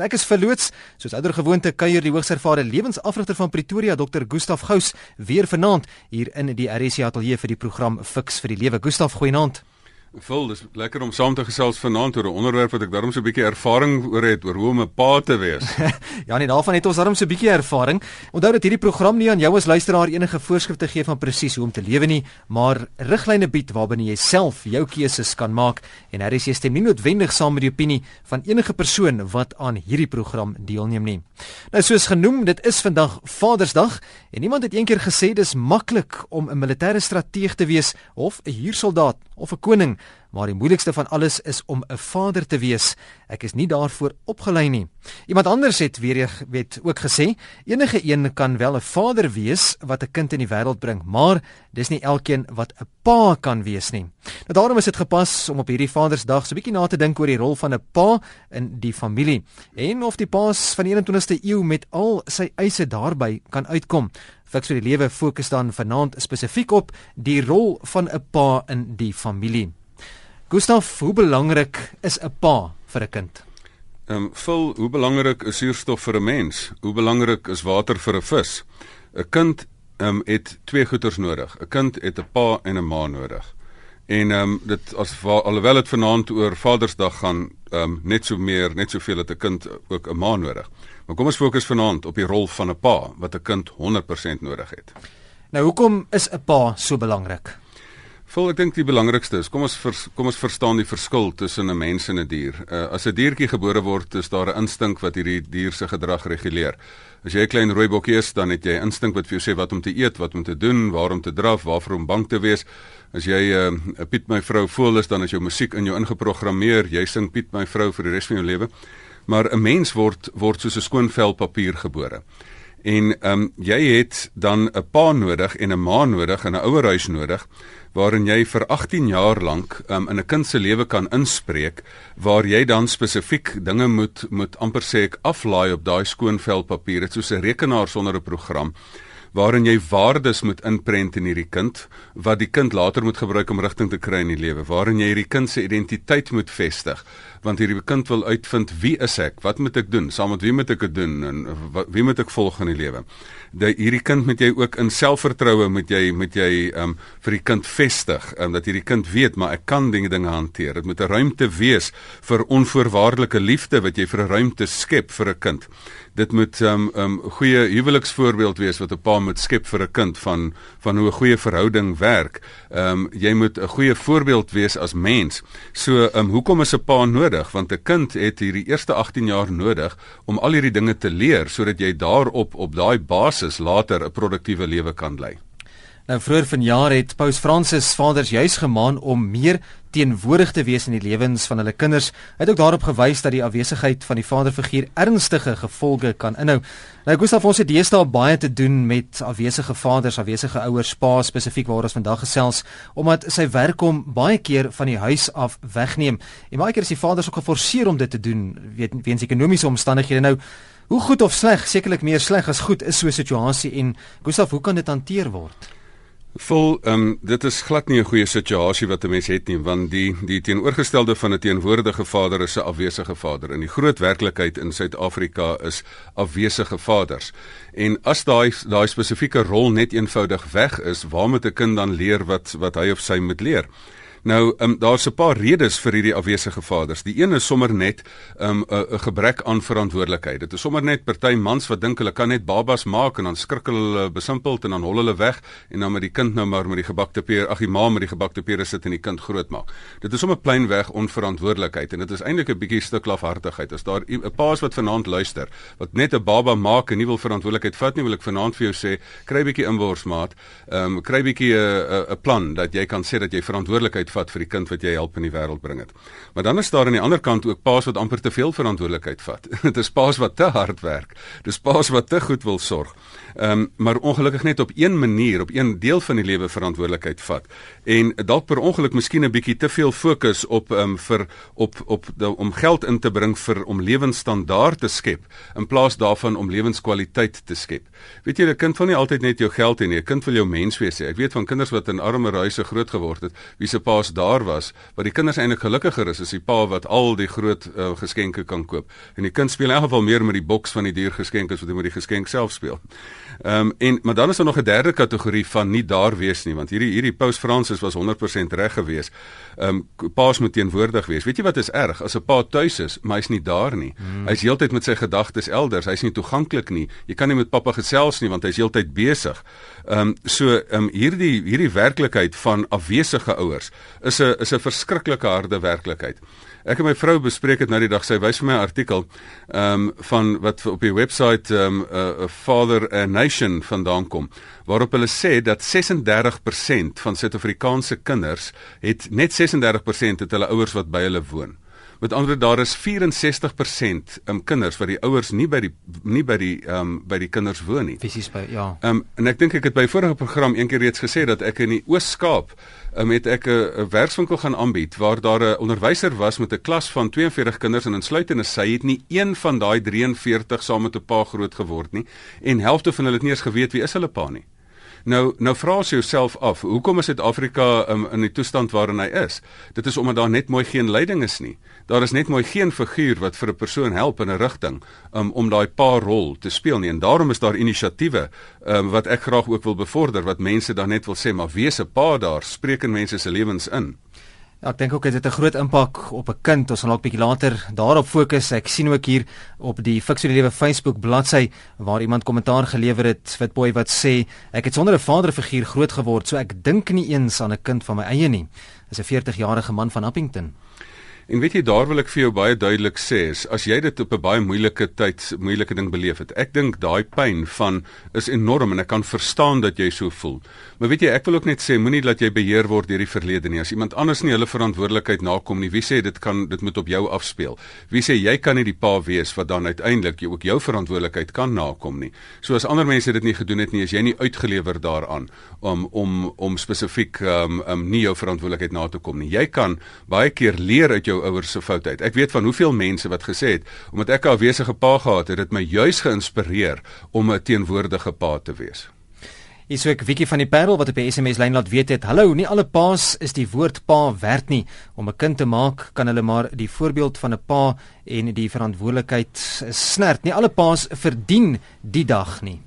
Ek is verloots, soos ouer gewoonte kuier die hoogs ervare lewensafrigter van Pretoria, Dr. Gustaf Gous, weer vanaand hier in die RSC ateljee vir die program Fix vir die Lewe. Gustaf, goeienaand. Vol, dis lekker om saam te gesels vanaand oor 'n onderwerp wat ek daarom so 'n bietjie ervaring oor het oor hoe om 'n pa te wees. ja, nee, daarvan het ons daarom so 'n bietjie ervaring. Onthou dat hierdie program nie aan jou as luisteraar enige voorskrifte gee van presies hoe om te lewe nie, maar riglyne bied waarbinne jy self jou keuses kan maak en hier is jy stem nie noodwendig saam met die opinie van enige persoon wat aan hierdie program deelneem nie. Nou soos genoem, dit is vandag Vadersdag en iemand het eendag gesê dis maklik om 'n militêre strateeg te wees of 'n huursoldaat of 'n koning maar die moeilikste van alles is om 'n vader te wees. Ek is nie daarvoor opgelei nie. Iemand anders het weer weet ook gesê, enige een kan wel 'n vader wees wat 'n kind in die wêreld bring, maar dis nie elkeen wat 'n pa kan wees nie. Nou daarom is dit gepas om op hierdie Vadersdag so 'n bietjie na te dink oor die rol van 'n pa in die familie en of die paas van die 21ste eeu met al sy eise daarbey kan uitkom. Fiks vir die lewe fokus dan vanaand spesifiek op die rol van 'n pa in die familie. Gustaf, hoe belangrik is 'n pa vir 'n kind? Ehm, um, vul, hoe belangrik is suurstof vir 'n mens? Hoe belangrik is water vir 'n vis? 'n Kind ehm um, het twee goeders nodig. 'n Kind het 'n pa en 'n ma nodig. En ehm um, dit as alhoewel dit vanaand oor Vadersdag gaan, ehm um, net so meer, net soveel het 'n kind ook 'n ma nodig. Maar kom ons fokus vanaand op die rol van 'n pa wat 'n kind 100% nodig het. Nou hoekom is 'n pa so belangrik? Vol ek dink die belangrikste is kom ons vers, kom ons verstaan die verskil tussen 'n mens en 'n dier. Uh, as 'n diertjie gebore word, is daar 'n instink wat hierdie dier se gedrag reguleer. As jy 'n klein rooi bokkie is, dan het jy instink wat vir jou sê wat om te eet, wat om te doen, waar om te draf, waarvoor om bang te wees. As jy uh, 'n Piet my vrou voel is, dan is jou musiek in jou ingeprogrammeer. Jy sing Piet my vrou vir die res van jou lewe. Maar 'n mens word word soos 'n skoon vel papier gebore. En ehm um, jy het dan 'n pa nodig en 'n ma nodig en 'n ouerhuis nodig waarin jy vir 18 jaar lank um, in 'n kind se lewe kan inspreek waar jy dan spesifiek dinge moet moet amper sê ek aflaai op daai skoon vel papier dit soos 'n rekenaar sonder 'n program waarin jy waardes moet inprent in hierdie kind wat die kind later moet gebruik om rigting te kry in die lewe waarin jy hierdie kind se identiteit moet vestig want hierdie kind wil uitvind wie is ek wat moet ek doen saam met wie moet ek dit doen en wie moet ek volg in die lewe dat hierdie kind moet jy ook in selfvertroue moet jy moet jy um vir die kind vestig um, dat hierdie kind weet maar ek kan dinge dinge hanteer dit moet 'n ruimte wees vir onvoorwaardelike liefde wat jy vir 'n ruimte skep vir 'n kind dit moet 'n um, um, goeie huweliksvoorbeeld wees wat 'n pa moet skep vir 'n kind van van hoe 'n goeie verhouding werk. Ehm um, jy moet 'n goeie voorbeeld wees as mens. So ehm um, hoekom is 'n pa nodig? Want 'n kind het hierdie eerste 18 jaar nodig om al hierdie dinge te leer sodat jy daarop op daai basis later 'n produktiewe lewe kan lei. Nou vroeër vanjaar het Paus Fransis vaders juis gemaan om meer teenwoordig te wees in die lewens van hulle kinders. Hy het ook daarop gewys dat die afwesigheid van die vaderfiguur ernstige gevolge kan inhou. Nou Gustav ons het deesdae baie te doen met afwesige vaders, afwesige ouers, pa spesifiek waar ons vandag gesels omdat sy werk hom baie keer van die huis af wegneem. En baie keer is die vaders ook geforseer om dit te doen weet weens ekonomiese omstandighede. Nou hoe goed of sleg, sekerlik meer sleg as goed is so 'n situasie en Gustav, hoe kan dit hanteer word? Vol ehm um, dit is glad nie 'n goeie situasie wat 'n mens het nie want die die teenoorgestelde van 'n teenwoordige vader is 'n afwesige vader. In die groot werklikheid in Suid-Afrika is afwesige vaders. En as daai daai spesifieke rol net eenvoudig weg is, waar moet 'n kind dan leer wat wat hy of sy moet leer? Nou, um, daar's 'n paar redes vir hierdie afwesige vaders. Die een is sommer net 'n um, 'n gebrek aan verantwoordelikheid. Dit is sommer net party mans wat dink hulle kan net babas maak en dan skrik hulle besimpeld en dan hol hulle weg en dan met die kind nou maar met die gebakte peer, ag die ma met die gebakte peer sit en die kind grootmaak. Dit is sommer plainweg onverantwoordelikheid en dit is eintlik 'n bietjie stuk lafhartigheid. As daar 'n paas wat vanaand luister, wat net 'n baba maak en nie wil verantwoordelikheid vat nie, wil ek vanaand vir jou sê, kry bietjie inworsmaat. Ehm um, kry bietjie 'n 'n plan dat jy kan sê dat jy verantwoordelikheid vat vir die kind wat jy help in die wêreld bring het. Maar dan is daar aan die ander kant ook paas wat amper te veel verantwoordelikheid vat. Dit is paas wat te hard werk. Dis paas wat te goed wil sorg. Ehm um, maar ongelukkig net op een manier, op een deel van die lewe verantwoordelikheid vat. En dalk per ongeluk miskien 'n bietjie te veel fokus op ehm um, vir op op de, om geld in te bring vir om lewensstandaard te skep in plaas daarvan om lewenskwaliteit te skep. Weet jy, 'n kind wil nie altyd net jou geld hê nie. 'n Kind wil jou mens wees. Ek weet van kinders wat in armer huise groot geword het, wie se pa paas daar was wat die kinders eintlik gelukkiger is as die pa wat al die groot uh, geskenke kan koop. En die kind speel in elk geval meer met die boks van die diergeskenke as wat hy met die geskenk self speel. Ehm um, en maar dan is daar nog 'n derde kategorie van nie daar wees nie want hierdie hierdie Paus Fransis was 100% reg gewees. Ehm um, paas moet teenwoordig wees. Weet jy wat is erg? As 'n pa tuis is, maar hy's nie daar nie. Hmm. Hy's heeltyd met sy gedagtes elders. Hy's nie toeganklik nie. Jy kan nie met pappa gesels nie want hy's heeltyd besig. Ehm um, so ehm um, hierdie hierdie werklikheid van afwesige ouers is 'n is 'n verskriklike harde werklikheid. Ek en my vrou bespreek dit nou die dag. Sy wys vir my 'n artikel ehm um, van wat op die webwerf ehm um, 'n uh, Father a Nation vandaan kom waarop hulle sê dat 36% van Suid-Afrikaanse kinders het net 36% het hulle ouers wat by hulle woon. Met ander woorde daar is 64% um, kinders wat die ouers nie by die nie by die ehm um, by die kinders woon nie. Fisies by ja. Ehm um, en ek dink ek het by vorige program eendag reeds gesê dat ek in die Oos-Kaap um, het ek 'n werkswinkel gaan aanbied waar daar 'n onderwyser was met 'n klas van 42 kinders en insluitende sy het nie een van daai 43 saam met 'n pa groot geword nie en helfte van hulle het nie eens geweet wie is hulle pa nie. Nou nou vra as jouself af, hoekom is Suid-Afrika um, in die toestand waarin hy is? Dit is omdat daar net mooi geen leiding is nie. Daar is net mooi geen figuur wat vir 'n persoon help in 'n rigting um, om daai pa rol te speel nie. En daarom is daar inisiatiewe um, wat ek graag ook wil bevorder wat mense dan net wil sê, maar wese pa daar spreek in mense se lewens in. Ja, ek dink ook dit het 'n groot impak op 'n kind. Ons gaan dalk bietjie later daarop fokus. Ek sien ook hier op die Fiksie Lewe Facebook bladsy waar iemand kommentaar gelewer het, Witboy wat sê ek het sonder 'n vaderfiguur groot geword, so ek dink nie eens aan 'n kind van my eie nie. Dis 'n 40-jarige man van Appington. En weet jy daar wil ek vir jou baie duidelik sê is as jy dit op 'n baie moeilike tyd moeilike ding beleef het. Ek dink daai pyn van is enorm en ek kan verstaan dat jy so voel. Maar weet jy ek wil ook net sê moenie dat jy beheer word deur die verlede nie. As iemand anders nie hulle verantwoordelikheid nakom nie, wie sê dit kan dit moet op jou afspeel? Wie sê jy kan nie die pa wees wat dan uiteindelik jy ook jou verantwoordelikheid kan nakom nie? So as ander mense dit nie gedoen het nie, is jy nie uitgelewer daaraan om om om spesifiek um, um nie jou verantwoordelikheid na te kom nie. Jy kan baie keer leer uit jou ouers se fout uit. Ek weet van hoeveel mense wat gesê het omdat ek 'n afwesige pa gehad het, het my juis geïnspireer om 'n teenwoordige pa te wees. Is ek Wiki van die Parel wat op die SMS lyn laat weet het. Hallo, nie alle paas is die woord pa werd nie. Om 'n kind te maak, kan hulle maar die voorbeeld van 'n pa en die verantwoordelikheid snert. Nie alle paas verdien die dag nie.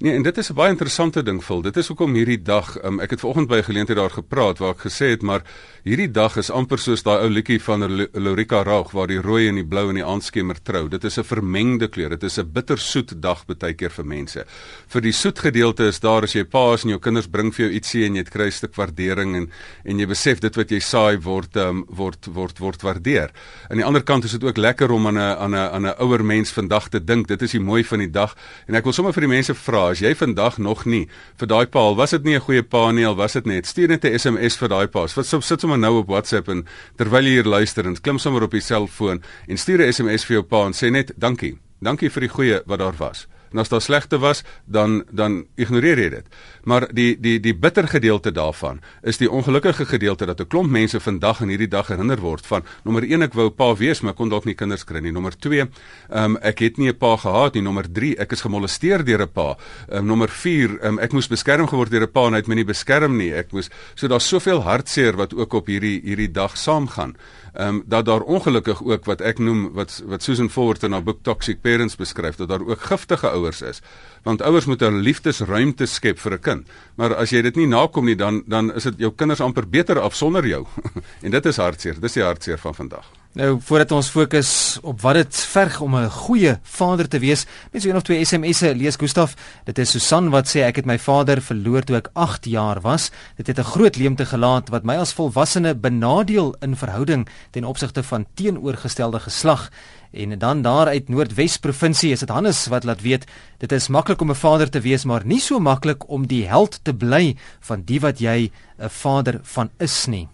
Nee, en dit is 'n baie interessante ding, Phil. Dit is hoekom hierdie dag, um, ek het vanoggend by 'n geleentheid daar gepraat waar ek gesê het, maar hierdie dag is amper soos daai ou liedjie van Lorika Raag waar die rooi en die blou en die aandskemer trou. Dit is 'n vermengde kleur. Dit is 'n bittersoet dag baie keer vir mense. Vir die soet gedeelte is daar as jy pa is en jou kinders bring vir jou ietsie en jy kry 'n stuk waardering en en jy besef dit wat jy saai word um, word word word waardeer. Aan die ander kant is dit ook lekker om aan 'n aan 'n aan 'n ouer mens vandag te dink. Dit is die mooi van die dag en ek wil sommer vir die mense vra as jy vandag nog nie vir daai pa al was dit nie 'n goeie pa nie al was dit net stuur net 'n SMS vir daai pa. Wat sit sommer nou op WhatsApp en terwyl jy hier luister en klim sommer op die selfoon en stuur 'n SMS vir jou pa en sê net dankie. Dankie vir die goeie wat daar was En as daar slegte was, dan dan ignoreer jy dit. Maar die die die bitter gedeelte daarvan is die ongelukkige gedeelte dat 'n klomp mense vandag en hierdie dag herinner word van nommer 1 ek wou pa wees, maar kon dalk nie kinders kry nie. Nommer 2, ehm um, ek het nie 'n pa gehad nie. Nommer 3, ek is gemolesteer deur 'n pa. Ehm um, nommer 4, ehm um, ek moes beskerm geword deur 'n pa en hy het my nie beskerm nie. Ek moes so daar's soveel hartseer wat ook op hierdie hierdie dag saamgaan ehm um, dat daar ongelukkig ook wat ek noem wat wat Susan Forward in haar boek Toxic Parents beskryf dat daar ook giftige ouers is. Want ouers moet 'n liefdesruimte skep vir 'n kind. Maar as jy dit nie nakom nie dan dan is dit jou kinders amper beter af sonder jou. En dit is hartseer. Dis die hartseer van vandag Nou voordat ons fokus op wat dit verg om 'n goeie vader te wees, net so een of twee SMS'e lees Gustaf. Dit is Susan wat sê ek het my vader verloor toe ek 8 jaar was. Dit het 'n groot leemte gelaat wat my as volwassene benadeel in verhouding ten opsigte van teenoorgestelde geslag. En dan daar uit Noordwes provinsie is dit Hannes wat laat weet dit is maklik om 'n vader te wees maar nie so maklik om die held te bly van die wat jy 'n vader van is nie.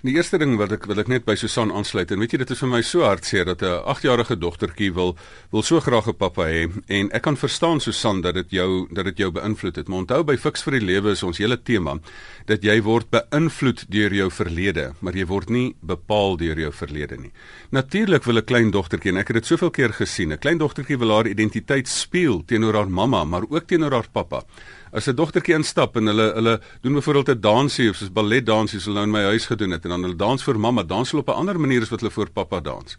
Die eerste ding wat ek wil ek net by Susan aansluit en weet jy dit is vir my so hartseer dat 'n 8-jarige dogtertjie wil wil so graag 'n pappa hê en ek kan verstaan Susan dat dit jou dat dit jou beïnvloed het. Maar onthou by Fix vir die lewe is ons hele tema dat jy word beïnvloed deur jou verlede, maar jy word nie bepaal deur jou verlede nie. Natuurlik wil 'n klein dogtertjie en ek het dit soveel keer gesien, 'n klein dogtertjie wil haar identiteit speel teenoor haar mamma, maar ook teenoor haar pappa. As 'n dogtertjie instap en hulle hulle doen byvoorbeeld 'n dansie of soos balletdansie so nou in my huis gedoen het en dan hulle dans vir mamma, dans hulle op 'n ander manier as wat hulle vir pappa dans.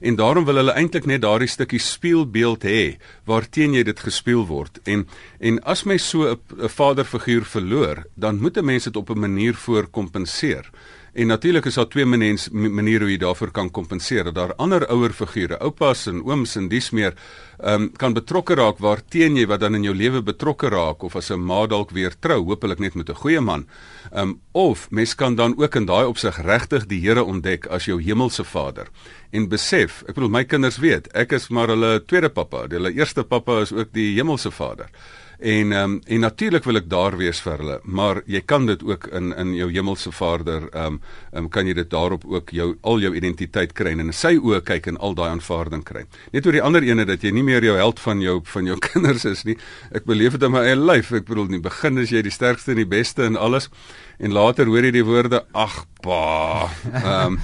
En daarom wil hulle eintlik net daardie stukkie speelbeeld hê waarteen jy dit gespeel word. En en as my so 'n vaderfiguur verloor, dan moet 'n mens dit op 'n manier voorkompenseer. En natuurlik is daar twee maniere hoe jy daarvoor kan kompenseer. Daar ander ouer figure, oupas en ooms en dies meer, ehm um, kan betrokke raak waarteen jy wat dan in jou lewe betrokke raak of as 'n ma dalk weer trou, hopelik net met 'n goeie man. Ehm um, of mens kan dan ook in daai opsig regtig die Here ontdek as jou hemelse Vader en besef, ek bedoel my kinders weet, ek is maar hulle tweede pappa, hulle eerste pappa is ook die hemelse Vader. En ehm um, en natuurlik wil ek daar wees vir hulle, maar jy kan dit ook in in jou hemelse Vader ehm um, um, kan jy dit daarop ook jou al jou identiteit kry en in sy oë kyk en al daai aanvaarding kry. Net oor die ander ene dat jy nie meer jou held van jou van jou kinders is nie. Ek beleef dit in my eie lyf. Ek bedoel in die begin is jy die sterkste en die beste en alles en later hoor jy die woorde ag pa. Ehm um,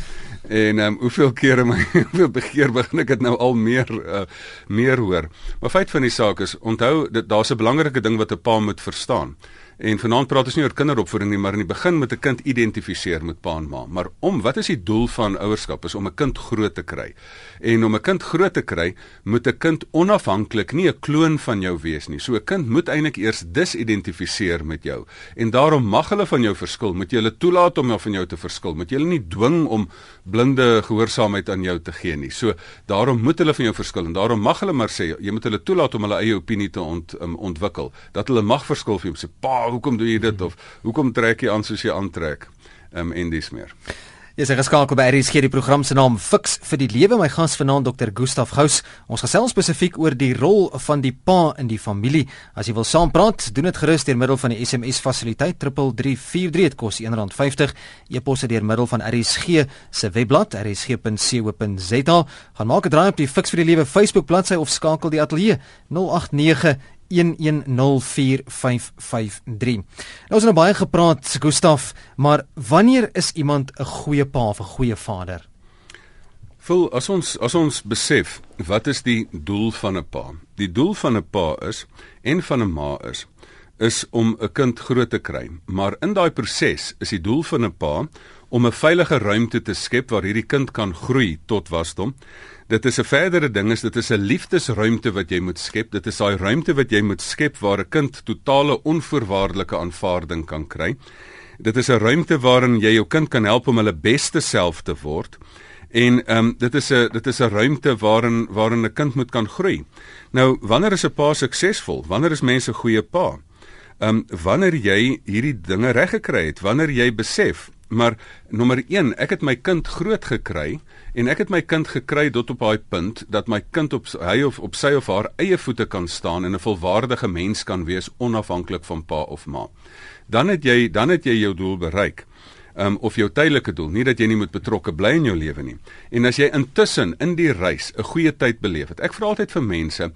En ehm um, hoeveel kere my hoeveel begeer begin ek dit nou al meer uh, meer hoor. Maar feit van die saak is onthou dit daar's 'n belangrike ding wat 'n pa moet verstaan. En vanaand praat ons nie oor kinderopvoeding nie, maar in die begin moet 'n kind identifiseer met pa en ma. Maar om wat is die doel van ouerskap? Is om 'n kind groot te kry. En om 'n kind groot te kry, moet 'n kind onafhanklik, nie 'n kloon van jou wees nie. So 'n kind moet eintlik eers disidentifiseer met jou. En daarom mag hulle van jou verskil. Moet jy hulle toelaat om van jou te verskil. Moet jy hulle nie dwing om blinde gehoorsaamheid aan jou te gee nie. So daarom moet hulle van jou verskil en daarom mag hulle maar sê jy moet hulle toelaat om hulle eie opinie te ont, um, ontwikkel. Dat hulle mag verskil vir jou. Sê pa, hoekom doen jy dit of hoekom trek jy aan soos jy aantrek? Ehm um, en dis meer. Jy sê geskakel by RSG die program se naam Fix vir die lewe my gas vanaand Dr. Gustaf Gous. Ons gesels spesifiek oor die rol van die pa in die familie. As jy wil saampraat, doen dit gerus deur middel van die SMS fasiliteit 3343 dit kos R1.50. E-posse deur middel van RSG se webblad rsg.co.za. Gaan maak 'n draai op die Fix vir die lewe Facebook bladsy of skakel die ateljee 089 0891104553. Nou ons het nou baie gepraat, Gustaf, maar wanneer is iemand 'n goeie pa of 'n goeie vader? Vol as ons as ons besef, wat is die doel van 'n pa? Die doel van 'n pa is en van 'n ma is is om 'n kind groot te kry. Maar in daai proses is die doel van 'n pa om 'n veilige ruimte te skep waar hierdie kind kan groei tot wasdom dit is 'n verdere ding is dit is 'n liefdesruimte wat jy moet skep. Dit is daai ruimte wat jy moet skep waar 'n kind totale onvoorwaardelike aanvaarding kan kry. Dit is 'n ruimte waarin jy jou kind kan help om hulle beste self te word. En ehm um, dit is 'n dit is 'n ruimte waarin waarin 'n kind moet kan groei. Nou, wanneer is 'n pa suksesvol? Wanneer is mense goeie pa? Ehm um, wanneer jy hierdie dinge reg gekry het, wanneer jy besef Maar nommer 1, ek het my kind groot gekry en ek het my kind gekry tot op daai punt dat my kind op hy of op sy of haar eie voete kan staan en 'n volwaardige mens kan wees onafhanklik van pa of ma. Dan het jy dan het jy jou doel bereik um, of jou tydelike doel, nie dat jy nie moet betrokke bly in jou lewe nie. En as jy intussen in die reis 'n goeie tyd beleef het. Ek vra altyd vir mense,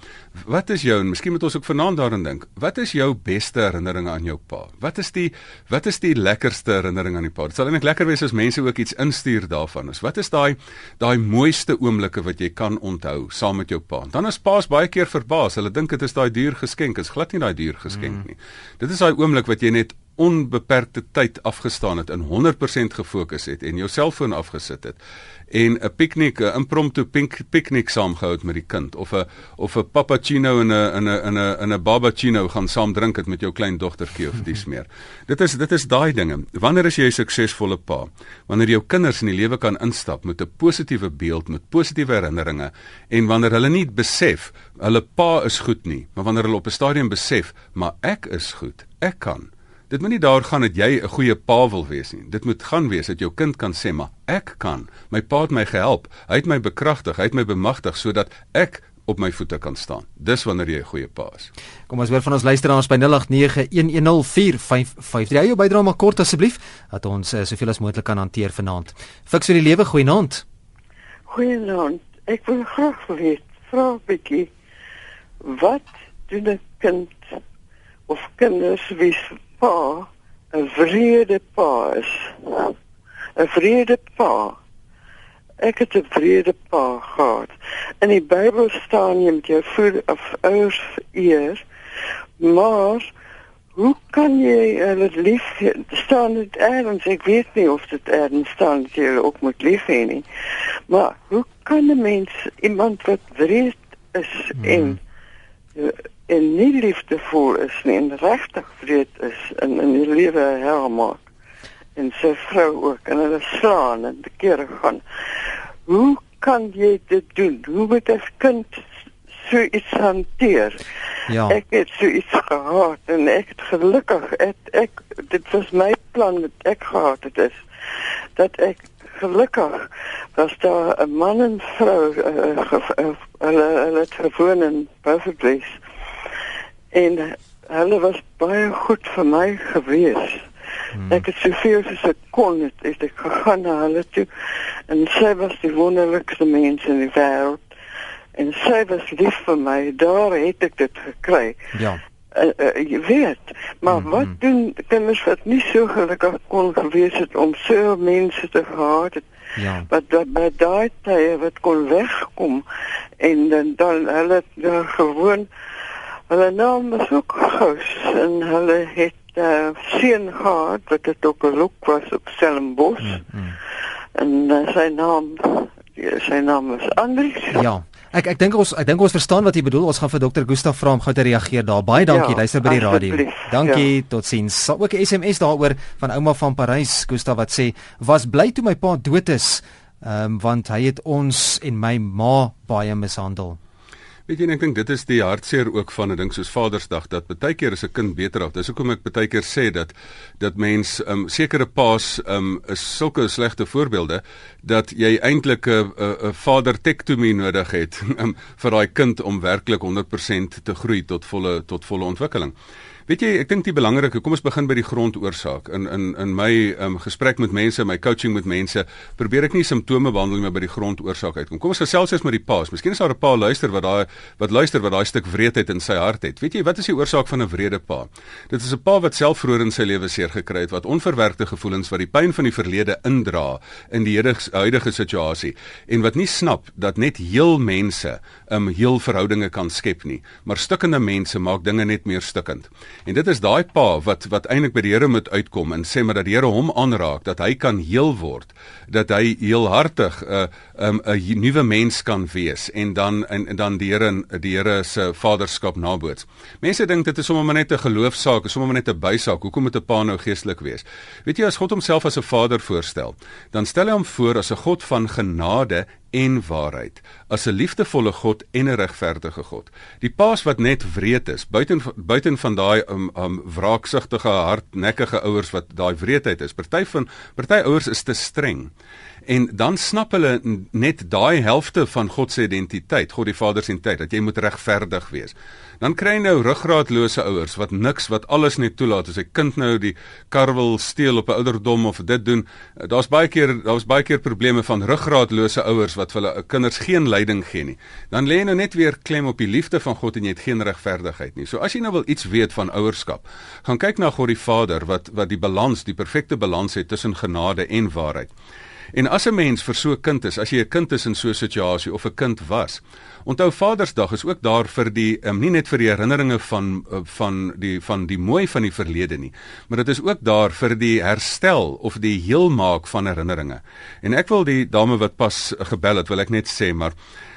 wat is jou en miskien moet ons ook vanaand daaraan dink. Wat is jou beste herinneringe aan jou pa? Wat is die wat is die lekkerste herinnering aan die pa? Dit sal eintlik lekker wees as mense ook iets instuur daarvan. Is wat is daai daai mooiste oomblikke wat jy kan onthou saam met jou pa? Dan is pa's baie keer verbaas. Hulle dink dit is daai duur geskenk. Dit is glad nie daai duur geskenk mm. nie. Dit is daai oomblik wat jy net onbeperkte tyd afgestaan het en 100% gefokus het en jou selfoon afgesit het en 'n piknik, 'n impromptu piknik saamgehou het met die kind of 'n of 'n pappuccino en 'n in 'n in 'n in 'n babacino gaan saam drink het met jou klein dogtertjie of dis meer. Dit is dit is daai dinge. Wanneer is jy 'n suksesvolle pa? Wanneer jou kinders in die lewe kan instap met 'n positiewe beeld, met positiewe herinneringe en wanneer hulle nie besef hulle pa is goed nie, maar wanneer hulle op 'n stadium besef, maar ek is goed. Ek kan Dit moet nie daar gaan dat jy 'n goeie pa wil wees nie. Dit moet gaan wees dat jou kind kan sê, "Maar ek kan. My pa het my gehelp. Hy het my bekragtig, hy het my bemagtig sodat ek op my voete kan staan." Dis wanneer jy 'n goeie pa is. Kom ons hoor van ons luisteraars by 0891104553. Hou jou bydrae maar kort asseblief, dat ons uh, soveel as moontlik kan hanteer vanaand. Fiks vir die lewe, goeienaand. Goeienaand. Ek wil graag weet, vra bietjie, wat doen 'n kind of kinders wie pa 'n vrede pa is. 'n Vrede pa. Ek het 'n vrede pa gehad. In die Bybel staan jy met jou voet of ouers eer, maar hoe kan jy hulle lief staan dit ergens ek weet nie of dit ergens staan dat jy ook moet lief hê nie maar hoe kan 'n mens iemand wat wreed is hmm. en en nie liefdevol is nie en regtig wreed is in in die lewe hel maak en sy vrou ook en hulle slaan en die kere gaan hoe kan jy dit doen hoe moet 'n kind so iets hanteer. Ja. Ek het so iets gehad en ek het gelukkig het ek dit was my plan met ek gehad het is dat ek gelukkig was daar 'n man en vrou uh, hulle hulle het gewoon in Buffalo en hulle was baie goed vir my gewees. Hmm. Ek het soveel as ek kon het, het ek gegaan na hulle toe. En sy was die wonderlikste mens in die wêreld en sy was lief vir my daar het ek dit gekry. Ja uh, uh, jy weet maar mm -hmm. wat doen kinders wat nie so gelukkig kon gewees het om so mense te gehad het ja wat wat by daai tye wat kon wegkom en dan dan hulle daar gewoon hulle naam was ook gous en hulle het uh, seun gehad wat dit ook 'n look was op Stellenbosch mm -hmm. en uh, sy naam sy naam was Andries ja Ek ek dink ons ek dink ons verstaan wat jy bedoel. Ons gaan vir dokter Gustaf vra om gou te reageer daar. Baie dankie. Ja, Luister by die radio. Dankie. Ja. Totsiens. Sal ook 'n SMS daaroor van ouma van Parys, Gustaf wat sê: "Was bly toe my pa dood is, ehm um, want hy het ons en my ma baie mishandel." Weet jy, ek dink dit is die hartseer ook van 'n ding soos Vadersdag dat baie keer is 'n kind beter af. Dis hoekom ek baie keer sê dat dat mens um sekere paas um is sulke slegte voorbeelde dat jy eintlik 'n 'n vader tektomie nodig het um, vir daai kind om werklik 100% te groei tot volle tot volle ontwikkeling. Weet jy, ek dink die belangrike, kom ons begin by die grondoorsaak. In in in my um, gesprek met mense, my coaching met mense, probeer ek nie simptome behandel nie, maar by die grondoorsaak uitkom. Kom ons gesels eers met die paas. Miskien is daar 'n pa luister wat daai wat luister wat daai stuk wreedheid in sy hart het. Weet jy, wat is die oorsaak van 'n wrede pa? Dit is 'n pa wat self vroeër in sy lewe seer gekry het, wat onverwerkte gevoelens wat die pyn van die verlede indra in die huidige situasie en wat nie snap dat net heel mense 'n um, heel verhoudinge kan skep nie, maar stukkende mense maak dinge net meer stukkend. En dit is daai pa wat wat eintlik by die Here moet uitkom en sê maar dat die Here hom aanraak, dat hy kan heel word, dat hy heelhartig 'n uh, 'n um, nuwe mens kan wees en dan en, en dan die Here die Here se vaderskap naboots. Mense dink dit is sommer net 'n geloofsaak, sommer net 'n bysaak. Hoekom moet 'n pa nou geestelik wees? Weet jy as God homself as 'n vader voorstel, dan stel hy hom voor as 'n God van genade en waarheid as 'n liefdevolle God en 'n regverdige God. Die paas wat net wreed is, buiten buiten van daai um, um wraaksugtige hardnekkige ouers wat daai wreedheid is. Party van party ouers is te streng en dan snap hulle net daai helfte van God se identiteit, God die Vader se identiteit dat jy moet regverdig wees. Dan kry jy nou ruggraatlose ouers wat niks wat alles net toelaat as 'n kind nou die kar wil steel op 'n ouderdom of dit doen. Daar's baie keer daar's baie keer probleme van ruggraatlose ouers wat vir hulle kinders geen leiding gee nie. Dan lê jy nou net weer klem op die liefde van God en jy het geen regverdigheid nie. So as jy nou wil iets weet van ouerskap, gaan kyk na God die Vader wat wat die balans, die perfekte balans het tussen genade en waarheid. En as 'n mens vir so 'n kind is, as jy 'n kind is in so 'n situasie of 'n kind was, onthou Vadersdag is ook daar vir die um, nie net vir die herinneringe van uh, van die van die mooi van die verlede nie, maar dit is ook daar vir die herstel of die heelmaak van herinneringe. En ek wil die dame wat pas gebel het, wil ek net sê, maar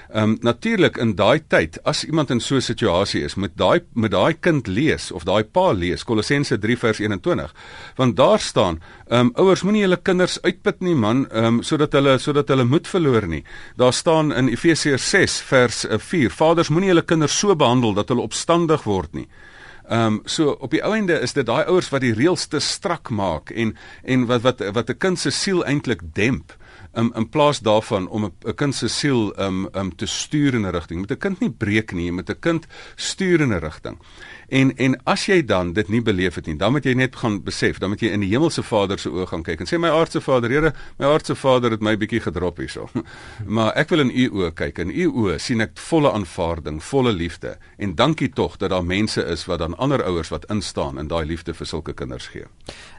Ehm um, natuurlik in daai tyd as iemand in so 'n situasie is, moet daai met daai kind lees of daai pa lees Kolossense 3 vers 21. Want daar staan, ehm um, ouers moenie julle kinders uitput nie man, ehm um, sodat hulle sodat hulle moed verloor nie. Daar staan in Efesiërs 6 vers 4, eh, vaders moenie julle kinders so behandel dat hulle opstandig word nie. Ehm um, so op die ou ende is dit daai ouers wat die reëls te strak maak en en wat wat wat 'n kind se siel eintlik demp um, in plaas daarvan om 'n kind se siel um um te stuur in 'n rigting. Met 'n kind nie breek nie, met 'n kind stuur in 'n rigting. En en as jy dan dit nie beleef het nie, dan moet jy net gaan besef, dan moet jy in die hemelse Vader se oë gaan kyk en sê my aardse Vader, Here, my aardse Vader het my bietjie gedrop hierso. maar ek wil in u oë kyk en u oë sien ek volle aanvaarding, volle liefde en dankie tog dat daar mense is wat dan ander ouers wat instaan en daai liefde vir sulke kinders gee.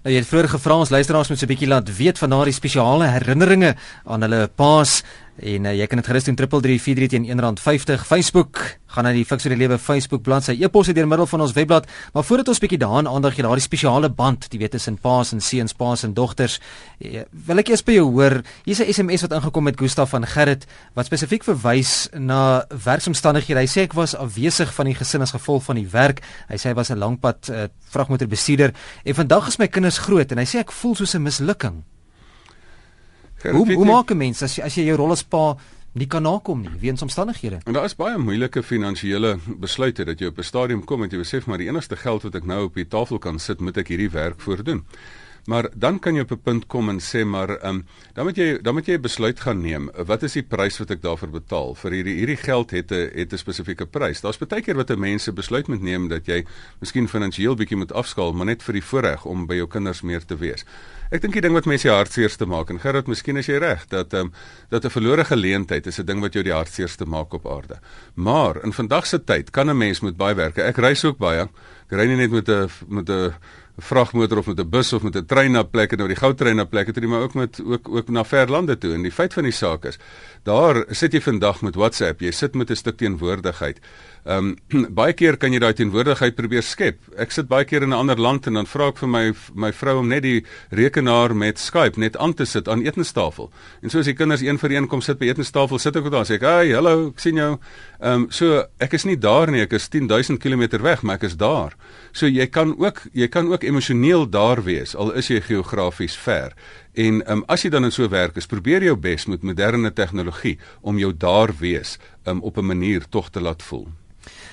Nou jy het vroeër gevra ons luisteraars moet so 'n bietjie laat weet van daardie spesiale herinneringe aan hulle paas En uh, jy kan dit gerus doen 3343 teen R1.50 Facebook gaan na die Fix vir die Lewe Facebook bladsy. E-pos deur middel van ons webblad maar voordat ons bietjie daaraan aandag gee daardie spesiale band jy weet tussen paas en seuns paas en dogters. Uh, wil ek eers by jou hoor hier's 'n SMS wat ingekom het Gustaf van Gerrit wat spesifiek verwys na werksomstandighede. Hy sê ek was afwesig van die gesin as gevolg van die werk. Hy sê hy was 'n langpad uh, vragmotorbestuurder en vandag is my kinders groot en hy sê ek voel soos 'n mislukking Hoe hoe maak 'n mens as jy as jy jou rol as pa nie kan nakom nie weens omstandighede? En daar is baie moeilike finansiële besluite dat jy op 'n stadium kom en jy besef maar die enigste geld wat ek nou op die tafel kan sit, moet ek hierdie werk voordoen. Maar dan kan jy op 'n punt kom en sê maar ehm um, dan moet jy dan moet jy 'n besluit gaan neem. Wat is die prys wat ek daarvoor betaal? Vir hierdie hierdie geld het 'n het 'n spesifieke prys. Daar's baie keer wat 'n mens 'n besluit moet neem dat jy miskien finansiëel bietjie moet afskaal, maar net vir die voorreg om by jou kinders meer te wees. Ek dink die ding wat mense hartseerste maak en Gerard, miskien is jy reg dat ehm um, dat 'n verlore geleentheid is 'n ding wat jou die hartseerste maak op aarde. Maar in vandag se tyd kan 'n mens met baie werk. Ek reis ook baie. Ek ry nie net met 'n met 'n vragmotor of met 'n bus of met 'n trein na plekke nou die goudtrein na plekke toe, maar ook met ook ook na ver lande toe. En die feit van die saak is, daar sit jy vandag met WhatsApp, jy sit met 'n stuk teenwoordigheid. Ehm um, baie keer kan jy daai teenwoordigheid probeer skep. Ek sit baie keer in 'n ander land en dan vra ek vir my my vrou om net die rekenaar met Skype net aan te sit aan etenstafel. En so as die kinders een vir een kom sit by etenstafel, sit ek daar sê ek, "Hey, hallo, ek sien jou." Ehm um, so ek is nie daar nie, ek is 10000 km weg, maar ek is daar. So jy kan ook jy kan ook emosioneel daar wees al is jy geografies ver. En um, as jy dan in so werk is, probeer jou bes met moderne tegnologie om jou daar wees um, op 'n manier tog te laat voel.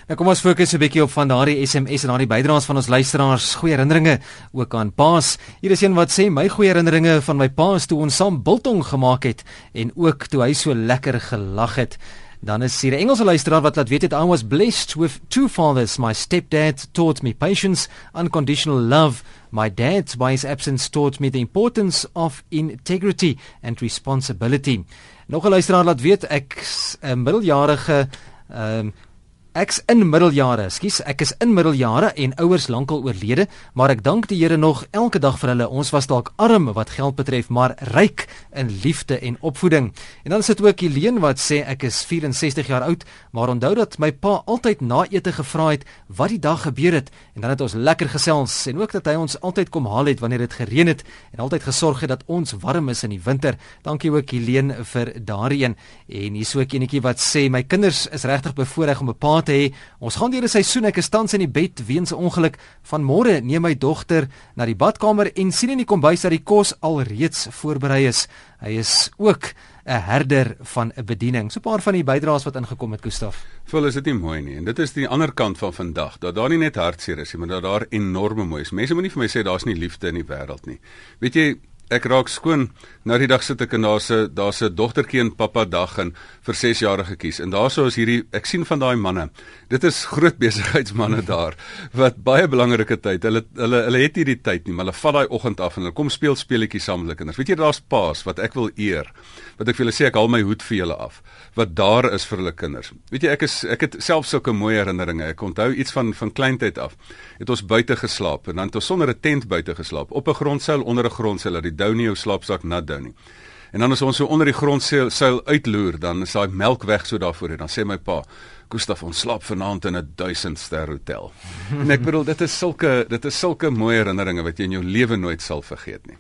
Nou kom ons fokus 'n bietjie op van daardie SMS en daardie bydraes van ons luisteraars. Goeie herinneringe ook aan Paas. Hier is een wat sê my goeie herinneringe van my Paas toe ons saam biltong gemaak het en ook toe hy so lekker gelag het. Dan is hier 'n Engelse luisteraar wat laat weet het I was blessed with two fathers. My stepdad taught me patience, unconditional love. My dad by his absence taught me the importance of integrity and responsibility. Nog 'n luisteraar laat weet ek 'n middeljarige ehm um, Ek's in middeljare, skus, ek is in middeljare en ouers lankal oorlede, maar ek dank die Here nog elke dag vir hulle. Ons was dalk arm wat geld betref, maar ryk in liefde en opvoeding. En dan sit ook Helene wat sê ek is 64 jaar oud, maar onthou dat my pa altyd na ete gevra het wat die dag gebeur het en dan het ons lekker gesels en ook dat hy ons altyd kom haal het wanneer dit gereën het en altyd gesorg het dat ons warm is in die winter. Dankie ook Helene vir daardie een. En hier's ook enetjie wat sê my kinders is regtig bevoorreg om 'n pa te hê. Ons gaan deur 'n seisoen. Ek is tans in die bed weens 'n ongeluk. Vanmôre neem my dogter na die badkamer en sien in die kombuis dat die kos alreeds voorberei is. Hy is ook 'n herder van 'n bediening. So 'n paar van die bydraes wat ingekom het, Gustaf. Vol is dit nie mooi nie. En dit is die ander kant van vandag. Dat daar nie net hartseer is nie, maar dat daar enorme mooi is. Mense moenie vir my sê daar's nie liefde in die wêreld nie. Weet jy, ek raak skoon. Nou die dag sit ek en daar's 'n daar's 'n dogtertjie en pappa dag en vir 6 jarige kies en daarso is hierdie ek sien van daai manne. Dit is groot besigheidsmense daar wat baie belangrike tyd hulle hulle hulle het nie die tyd nie maar hulle vat daai oggend af en hulle kom speel speletjies saam met hulle kinders. Weet jy daar's paas wat ek wil eer wat ek vir hulle sê ek haal my hoed vir julle af wat daar is vir hulle kinders. Weet jy ek is ek het self sulke mooi herinneringe. Ek onthou iets van van kleintyd af het ons buite geslaap en dan het ons sonder 'n tent buite geslaap op 'n grondseil onder 'n grondseil dat die dou nie jou slaapsak nat dou nie. En dan as ons so onder die grondseil seil uitloer, dan is daai melk weg so daarvoor en dan sê my pa, Gustaf, ons slaap vanaand in 'n 1000 ster hotel. en ek bedoel dit is sulke dit is sulke mooi herinneringe wat jy in jou lewe nooit sal vergeet nie.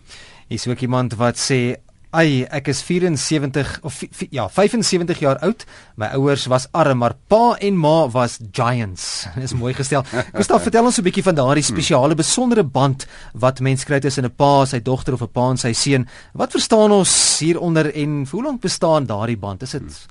Hier's ook iemand wat sê Ai, ek is 74 of ja, 75 jaar oud. My ouers was arm, maar pa en ma was giants. Dis mooi gestel. Gustav, vertel ons 'n bietjie van daardie spesiale besondere band wat mens kry tussen 'n pa en sy dogter of 'n pa en sy seun. Wat verstaan ons hieronder en hoe lank bestaan daardie band? Is dit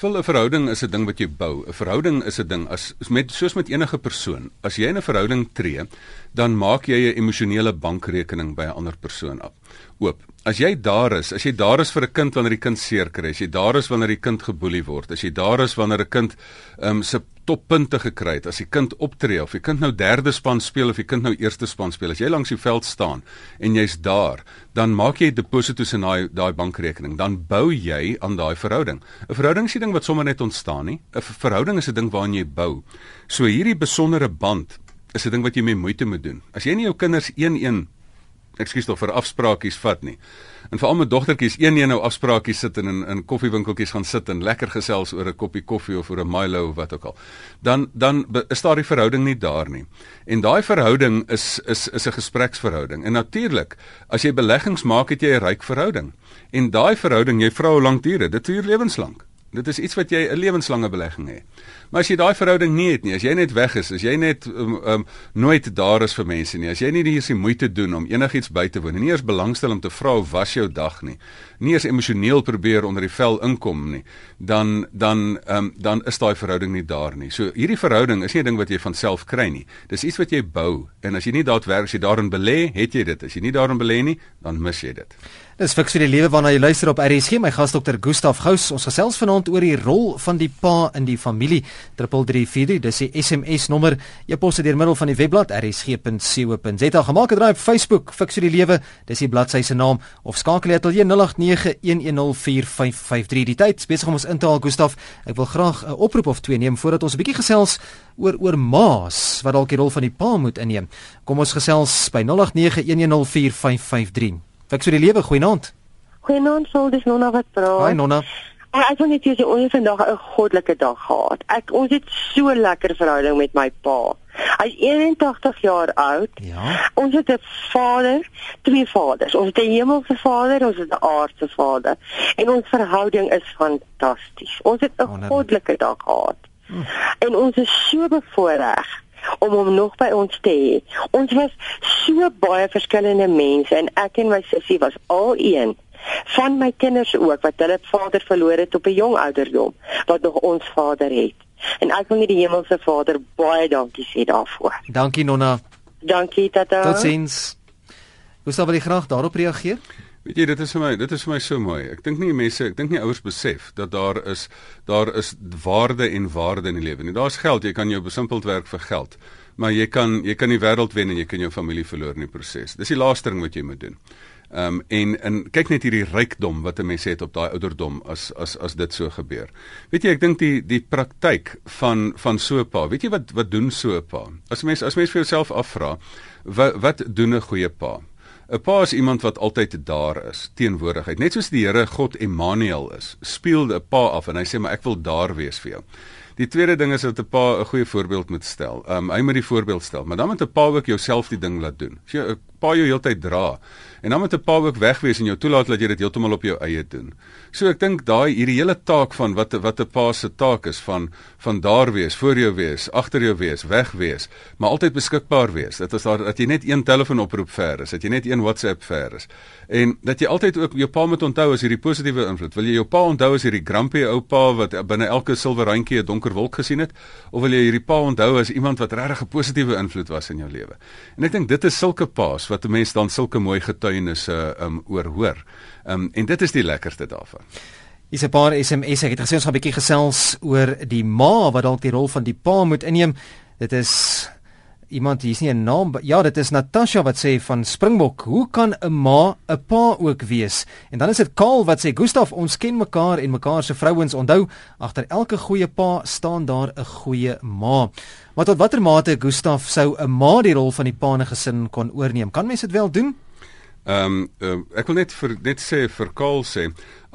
Vol 'n verhouding is 'n ding wat jy bou. 'n Verhouding is 'n ding as met soos met enige persoon. As jy in 'n verhouding tree, dan maak jy 'n emosionele bankrekening by 'n ander persoon op. Oop. As jy daar is, as jy daar is vir 'n kind wanneer die kind seer kry, as jy daar is wanneer die kind geboelie word, as jy daar is wanneer 'n kind ehm um, se toppunte gekry het, as die kind optree of die kind nou derde span speel of die kind nou eerste span speel, as jy langs die veld staan en jy's daar, dan maak jy deposito's in daai daai bankrekening, dan bou jy aan daai verhouding. 'n Verhouding is 'n ding wat sommer net ontstaan nie. 'n Verhouding is 'n ding waaraan jy bou. So hierdie besondere band is 'n ding wat jy met moeite moet doen. As jy nie jou kinders een-een ekskuus tog vir afspraakies vat nie. En veral met dogtertjies een een nou afspraakies sit in in, in koffiewinkeltjies gaan sit en lekker gesels oor 'n koppie koffie of oor 'n Milo of wat ook al. Dan dan is daar die verhouding nie daar nie. En daai verhouding is is is 'n gespreksverhouding. En natuurlik, as jy beleggings maak, het jy 'n ryk verhouding. En daai verhouding, jy vrou lank duur, dit duur lewenslank. Dit is iets wat jy 'n lewenslange belegging het. Maar as jy daai verhouding nie het nie, as jy net weg is, as jy net um, um, nooit daar is vir mense nie, as jy nie hier se moeite doen om enigiets by te woon en nie eers belangstel om te vra was jou dag nie, nie eers emosioneel probeer onder die vel inkom nie, dan dan um, dan is daai verhouding nie daar nie. So hierdie verhouding is nie 'n ding wat jy van self kry nie. Dis iets wat jy bou en as jy nie daadwerklik as jy daarin belê, het jy dit. As jy nie daarin belê nie, dan mis jy dit. Dis fiks vir die lewe waarna jy luister op RSG. My gas dokter Gustaf Gous. Ons gesels vanaand oor die rol van die pa in die familie. 3343, dis die SMS nommer. Jy pos dit deur middel van die webblad rsg.co.za. Gemaak het draai op Facebook, fiks die lewe. Dis die bladsy se naam of skakel jy ateljee 0891104553. Die tyd besig om ons in te haal Gustaf. Ek wil graag 'n oproep of twee neem voordat ons 'n bietjie gesels oor oor maas wat dalk die rol van die pa moet inneem. Kom ons gesels by 0891104553. Ek sou die lewe goeienaand. Goeienaand, sou dis Nonna wat praat. Haai Nonna. Ek wil net sê ons het vandag 'n goddelike dag gehad. Ek ons het so lekker verhouding met my pa. Hy's 81 jaar oud. Ja. Ons het 'n vader, twee vaders. Ons het 'n hemelse vader, ons het 'n aardse vader. En ons verhouding is fantasties. Ons het 'n Wonderlik. goddelike dag gehad. Hm. En ons is so bevoorreg om hom nog by ons te hê. Ons was so baie verskillende mense en ek en my sussie was al een van my kinders ook wat hulle vader verloor het op 'n jong ouderdom wat nog ons vader het. En ek wil net die hemelse Vader baie dankie sê daarvoor. Dankie Nonna. Dankie tata. Totsiens. Hoe sal jy graag daarop reageer? Weet jy, dit is vir my, dit is vir my so mooi. Ek dink nie mense, ek dink nie ouers besef dat daar is daar is waarde en waarde in die lewe nie. Daar's geld, jy kan jou besimpeld werk vir geld, maar jy kan jy kan die wêreld wen en jy kan jou familie verloor in die proses. Dis die laaste ding wat jy moet doen. Ehm um, en en kyk net hierdie rykdom wat 'n mens het op daai ouderdom as as as dit so gebeur. Weet jy, ek dink die die praktyk van van so 'n pa. Weet jy wat wat doen so 'n pa? As mens as mens vir jouself afvra, wat wat doen 'n goeie pa? 'n Pa is iemand wat altyd daar is, teenwoordigheid. Net soos die Here God Emmanuel is, speel 'n pa af en hy sê maar ek wil daar wees vir jou. Die tweede ding is dat 'n pa 'n goeie voorbeeld moet stel. Um hy moet die voorbeeld stel, maar dan moet 'n pa ook jouself die ding laat doen. As jy 'n pa jou heeltyd dra en dan moet 'n pa ook wegwees en jou toelaat dat jy dit heeltemal op jou eie doen. So ek dink daai hierdie hele taak van wat wat 'n pa se taak is van van daar wees, voor jou wees, agter jou wees, weg wees, maar altyd beskikbaar wees. Dit is daar dat jy net een telefoonoproep ver is, dat jy net een WhatsApp ver is. En dat jy altyd ook jou pa moet onthou as hierdie positiewe invloed. Wil jy jou pa onthou as hierdie grumpy ou pa wat binne elke silwer randjie 'n donker wolk gesien het of wil jy hierdie pa onthou as iemand wat regtig 'n positiewe invloed was in jou lewe? En ek dink dit is sulke paas wat 'n mens dan sulke mooi getuienisse um oor hoor. Um en dit is die lekkerste daarvan. Is 'n paar SMS ek het gesê ons gaan 'n bietjie gesels oor die ma wat dalk die rol van die pa moet inneem. Dit is iemand hier's nie 'n naam ja dit is Natasha wat sê van Springbok hoe kan 'n ma 'n pa ook wees en dan is dit Kaal wat sê Gustaf ons ken mekaar en mekaar se vrouens onthou agter elke goeie pa staan daar 'n goeie ma maar tot watter mate Gustaf sou 'n ma die rol van die pa in 'n gesin kon oorneem kan mens dit wel doen Ehm um, um, ek wil net vir net sê vir Kaal sê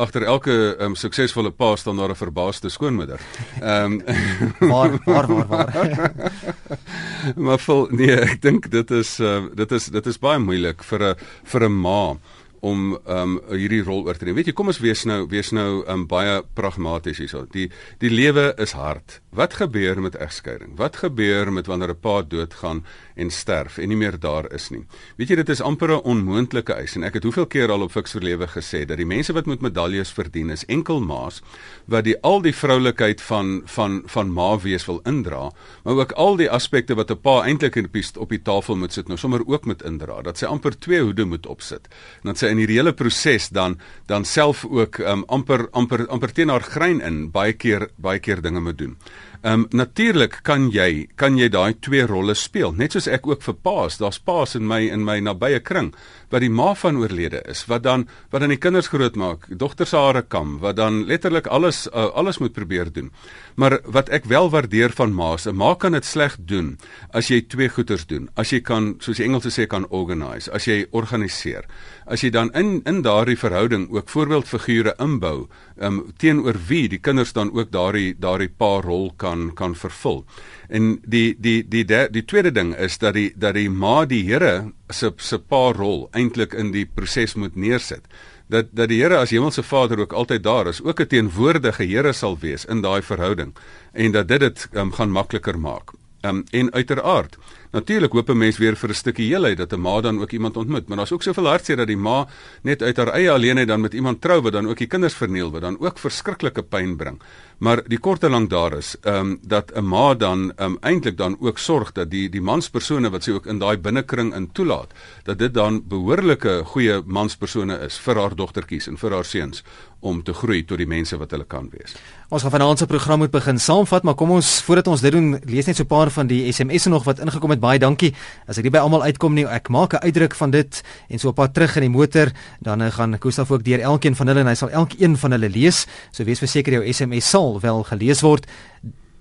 agter elke um, suksesvolle pa staan daar 'n verbaasde skoonmoeder. Ehm um, waar waar waar waar. maar vol nee, ek dink dit is uh, dit is dit is baie moeilik vir 'n vir 'n ma om um hierdie rol oor te neem. Weet jy, kom ons wees nou wees nou um baie pragmaties hierso. Die die lewe is hard. Wat gebeur met egskeiding? Wat gebeur met wanneer 'n pa doodgaan en sterf en nie meer daar is nie? Weet jy, dit is amper 'n onmoontlike eis en ek het hoeveel keer al op Fix vir Lewe gesê dat die mense wat met medaljes verdien is enkel ma's wat die al die vroulikheid van van van ma wees wil indra, maar ook al die aspekte wat 'n pa eintlik op die op die tafel moet sit nou sommer ook met indra dat sy amper twee hoede moet opsit. En dat sy in hierdie hele proses dan dan self ook um, amper amper amper teen haar grein in baie keer baie keer dinge moet doen. Ehm um, natuurlik kan jy kan jy daai twee rolle speel. Net soos ek ook vir paas, daar's paas in my in my nabye kring wat die ma van oorlede is, wat dan wat dan die kinders grootmaak, dogter hare kam, wat dan letterlik alles uh, alles moet probeer doen. Maar wat ek wel waardeer van ma's, 'n ma kan dit sleg doen as jy twee goeters doen. As jy kan, soos die Engelse sê, kan organise, as jy organiseer. As jy dan in in daardie verhouding ook voorbeeldfigure inbou, um, teenoor wie die kinders dan ook daardie daardie pa rol kan kan vervul. En die die die die, die tweede ding is dat die dat die ma die Here se se pa rol eintlik in die proses moet neersit. Dat dat die Here as hemelse Vader ook altyd daar is, ook 'n teenwoordige Here sal wees in daai verhouding en dat dit dit um, gaan makliker maak. Um, en uiteraard Natuurlik hoop 'n mens weer vir 'n stukkie heelheid dat 'n ma dan ook iemand ontmoet, maar daar's ook soveel hartseer dat die ma net uit haar eie alleenheid dan met iemand trou wat dan ook die kinders verniel wat dan ook verskriklike pyn bring. Maar die kort en lank daar is, ehm um, dat 'n ma dan ehm um, eintlik dan ook sorg dat die die manspersone wat sy ook in daai binnekring in toelaat, dat dit dan behoorlike goeie manspersone is vir haar dogtertjies en vir haar seuns om te groei tot die mense wat hulle kan wees. Ons gaan vanaand se program moet begin saamvat, maar kom ons voordat ons dit doen, lees net so 'n paar van die SMS'e nog wat ingekom het baie dankie. As ek nie by almal uitkom nie, ek maak 'n uitdruk van dit en so op pad terug in die motor, dan eh, gaan Gustaf ook deur elkeen van hulle en hy sal elkeen van hulle lees. So wees verseker jou SMS sal wel gelees word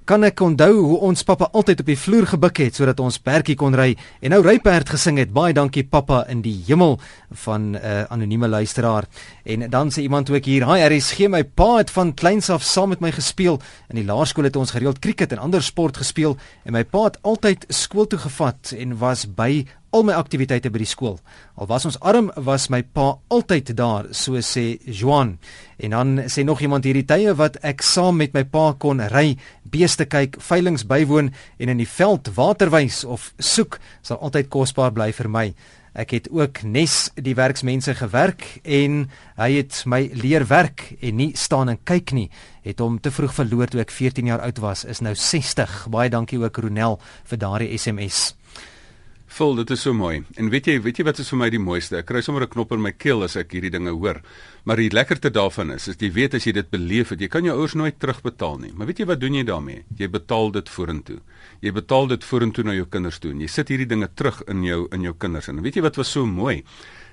kan ek onthou hoe ons pappa altyd op die vloer gebuk het sodat ons perdjie kon ry en nou ryperd gesing het. Baie dankie pappa in die hemel van 'n uh, anonieme luisteraar. En dan sê iemand ook hier, "Hi, RSG, my pa het van kleins af saam met my gespeel. In die laerskool het ons gereeld krieket en ander sport gespeel en my pa het altyd skool toe gevat en was by al my aktiwiteite by die skool. Al was ons arm, was my pa altyd daar, so sê Joan. En dan sê nog iemand hierdie tye wat ek saam met my pa kon ry, beeste kyk, veilinge bywoon en in die veld waterwys of soek, sal altyd kosbaar bly vir my. Ek het ook nes die werksmense gewerk en hy het my leer werk en nie staan en kyk nie. Het hom te vroeg verloor toe ek 14 jaar oud was, is nou 60. Baie dankie ook Ronel vir daardie SMS. Vol, dit is so mooi. En weet jy, weet jy wat is vir my die mooiste? Ek kry sommer 'n knop in my keel as ek hierdie dinge hoor. Maar die lekkerte daarvan is, is jy weet as jy dit beleef het, jy kan jou ouers nooit terugbetaal nie. Maar weet jy wat doen jy daarmee? Jy betaal dit vorentoe. Jy betaal dit vorentoe na jou kinders toe. En jy sit hierdie dinge terug in jou in jou kinders. En weet jy wat was so mooi?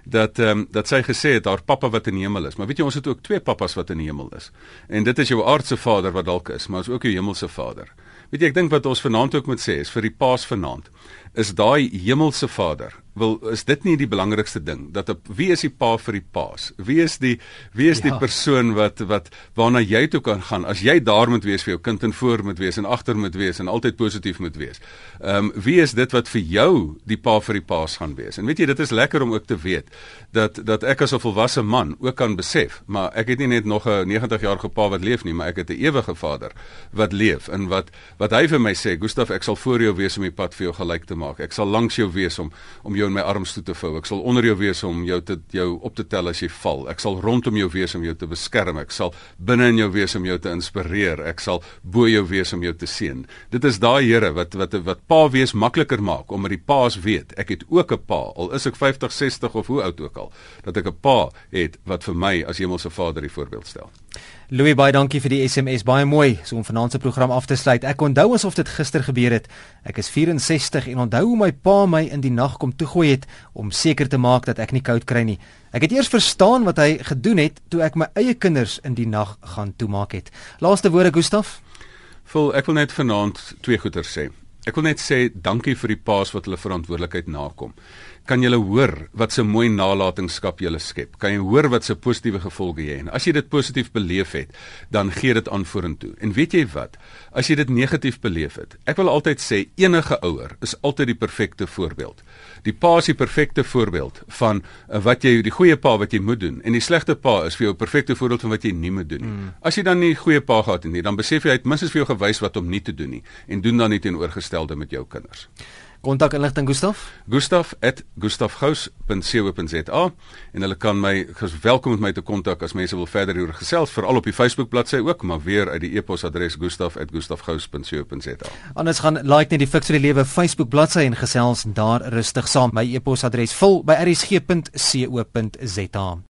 dat ehm um, dat sy gesê het haar pappa wat in die hemel is. Maar weet jy ons het ook twee pappas wat in die hemel is. En dit is jou aardse vader wat dalk is, maar is ook jou hemelse vader. Weet jy ek dink wat ons vanaand ook moet sê is vir die paas vanaand is daai hemelse Vader wil is dit nie die belangrikste ding dat op wie is die pa vir die paas wie is die wie is ja. die persoon wat wat waarna jy toe kan gaan? As jy daar moet wees vir jou kind en voor moet wees en agter moet wees en altyd positief moet wees ehm um, wie is dit wat vir jou die pa vir die paas gaan wees? En weet jy dit is lekker om ook te weet dat dat ek as 'n volwasse man ook kan besef maar ek het nie net nog 'n 90 jarige pa wat leef nie maar ek het 'n ewige Vader wat leef en wat wat hy vir my sê Gustaf ek sal voor jou wees om die pad vir jou gelyk te maak. Ek sal langs jou wees om om jou in my arms toe te vou. Ek sal onder jou wees om jou te jou op te tel as jy val. Ek sal rondom jou wees om jou te beskerm. Ek sal binne in jou wees om jou te inspireer. Ek sal bo jou wees om jou te seën. Dit is daai Here wat wat wat pa wees makliker maak omdat die paas weet. Ek het ook 'n pa, al is ek 50, 60 of hoe oud ook al, dat ek 'n pa het wat vir my as hemelse Vader die voorbeeld stel. Louis baie dankie vir die SMS baie mooi so om vanaand se program af te sluit. Ek onthou asof dit gister gebeur het. Ek is 64 en onthou hoe my pa my in die nag kom toegooi het om seker te maak dat ek nie koud kry nie. Ek het eers verstaan wat hy gedoen het toe ek my eie kinders in die nag gaan toemaak het. Laaste woorde Gustaf. Vol ek wil net vanaand twee goeie sê. Ek wil net sê dankie vir die paas wat hulle verantwoordelikheid nakom kan jy hoor wat 'n mooi nalatenskap jy skep. Kan jy hoor wat 'n positiewe gevolge jy het. En as jy dit positief beleef het, dan gee dit aan vorentoe. En weet jy wat? As jy dit negatief beleef het. Ek wil altyd sê enige ouer is altyd die perfekte voorbeeld. Die pa is die perfekte voorbeeld van uh, wat jy die goeie pa wat jy moet doen en die slegte pa is vir jou 'n perfekte voorbeeld van wat jy nie moet doen nie. Mm. As jy dan nie goeie pa gehad het nie, dan besef jy hy het minstens vir jou gewys wat om nie te doen nie en doen dan nie teenoorgestelde met jou kinders. Kontakinligting Gustaf? gustaf@gustafgous.co.za en hulle kan my welkom met my te kontak as mense wil verder hieroor gesels, veral op die Facebook bladsy ook, maar weer uit die e-posadres gustaf@gustafgous.co.za. Anders gaan like net die Fix vir die Lewe Facebook bladsy en gesels daar rustig saam. My e-posadres vul by rsg.co.za.